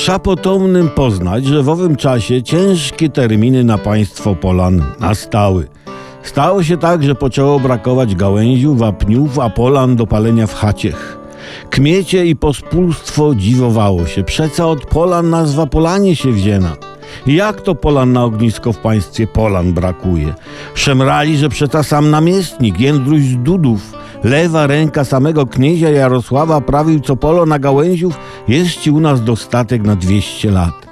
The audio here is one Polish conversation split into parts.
Trza potomnym poznać, że w owym czasie ciężkie terminy na państwo Polan nastały. Stało się tak, że poczęło brakować gałęziów, wapniów, a Polan do palenia w chaciech. Kmiecie i pospólstwo dziwowało się. Przeca od Polan nazwa Polanie się wzięna. Jak to Polan na ognisko w państwie Polan brakuje? Szemrali, że przeca sam namiestnik, Jędruś z Dudów, lewa ręka samego kniezia Jarosława prawił co polo na gałęziów, jest ci u nas dostatek na 200 lat.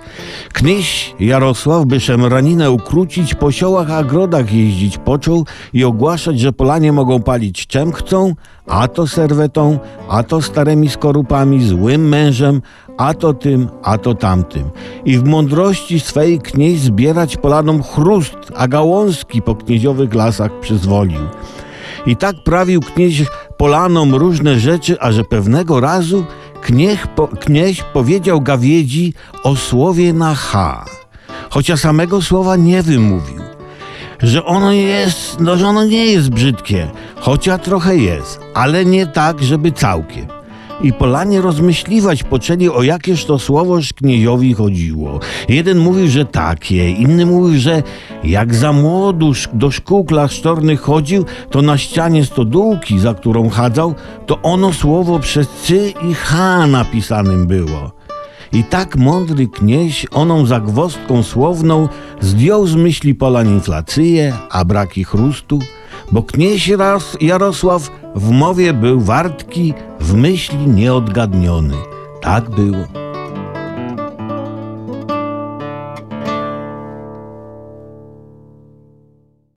Knieś Jarosław, by szemraninę ukrócić, po siołach a grodach jeździć począł i ogłaszać, że Polanie mogą palić czem chcą, a to serwetą, a to starymi skorupami, złym mężem, a to tym, a to tamtym. I w mądrości swej knieś zbierać Polanom chrust, a gałązki po knieziowych lasach przyzwolił. I tak prawił knieź Polanom różne rzeczy, a że pewnego razu kniech po, knieź powiedział gawiedzi o słowie na H, chociaż samego słowa nie wymówił. Że ono jest, no że ono nie jest brzydkie, chociaż trochę jest, ale nie tak, żeby całkiem. I Polanie rozmyśliwać poczęli, o jakież to słowoż knieziowi chodziło. Jeden mówił, że takie, inny mówił, że jak za młodu do szkół klasztornych chodził, to na ścianie stodółki, za którą chadzał, to ono słowo przez cy i h napisanym było. I tak mądry knieź oną zagwozdką słowną zdjął z myśli Polan inflację, a braki chrustu, bo knieź Ras- Jarosław w mowie był wartki, w myśli nieodgadniony. Tak było.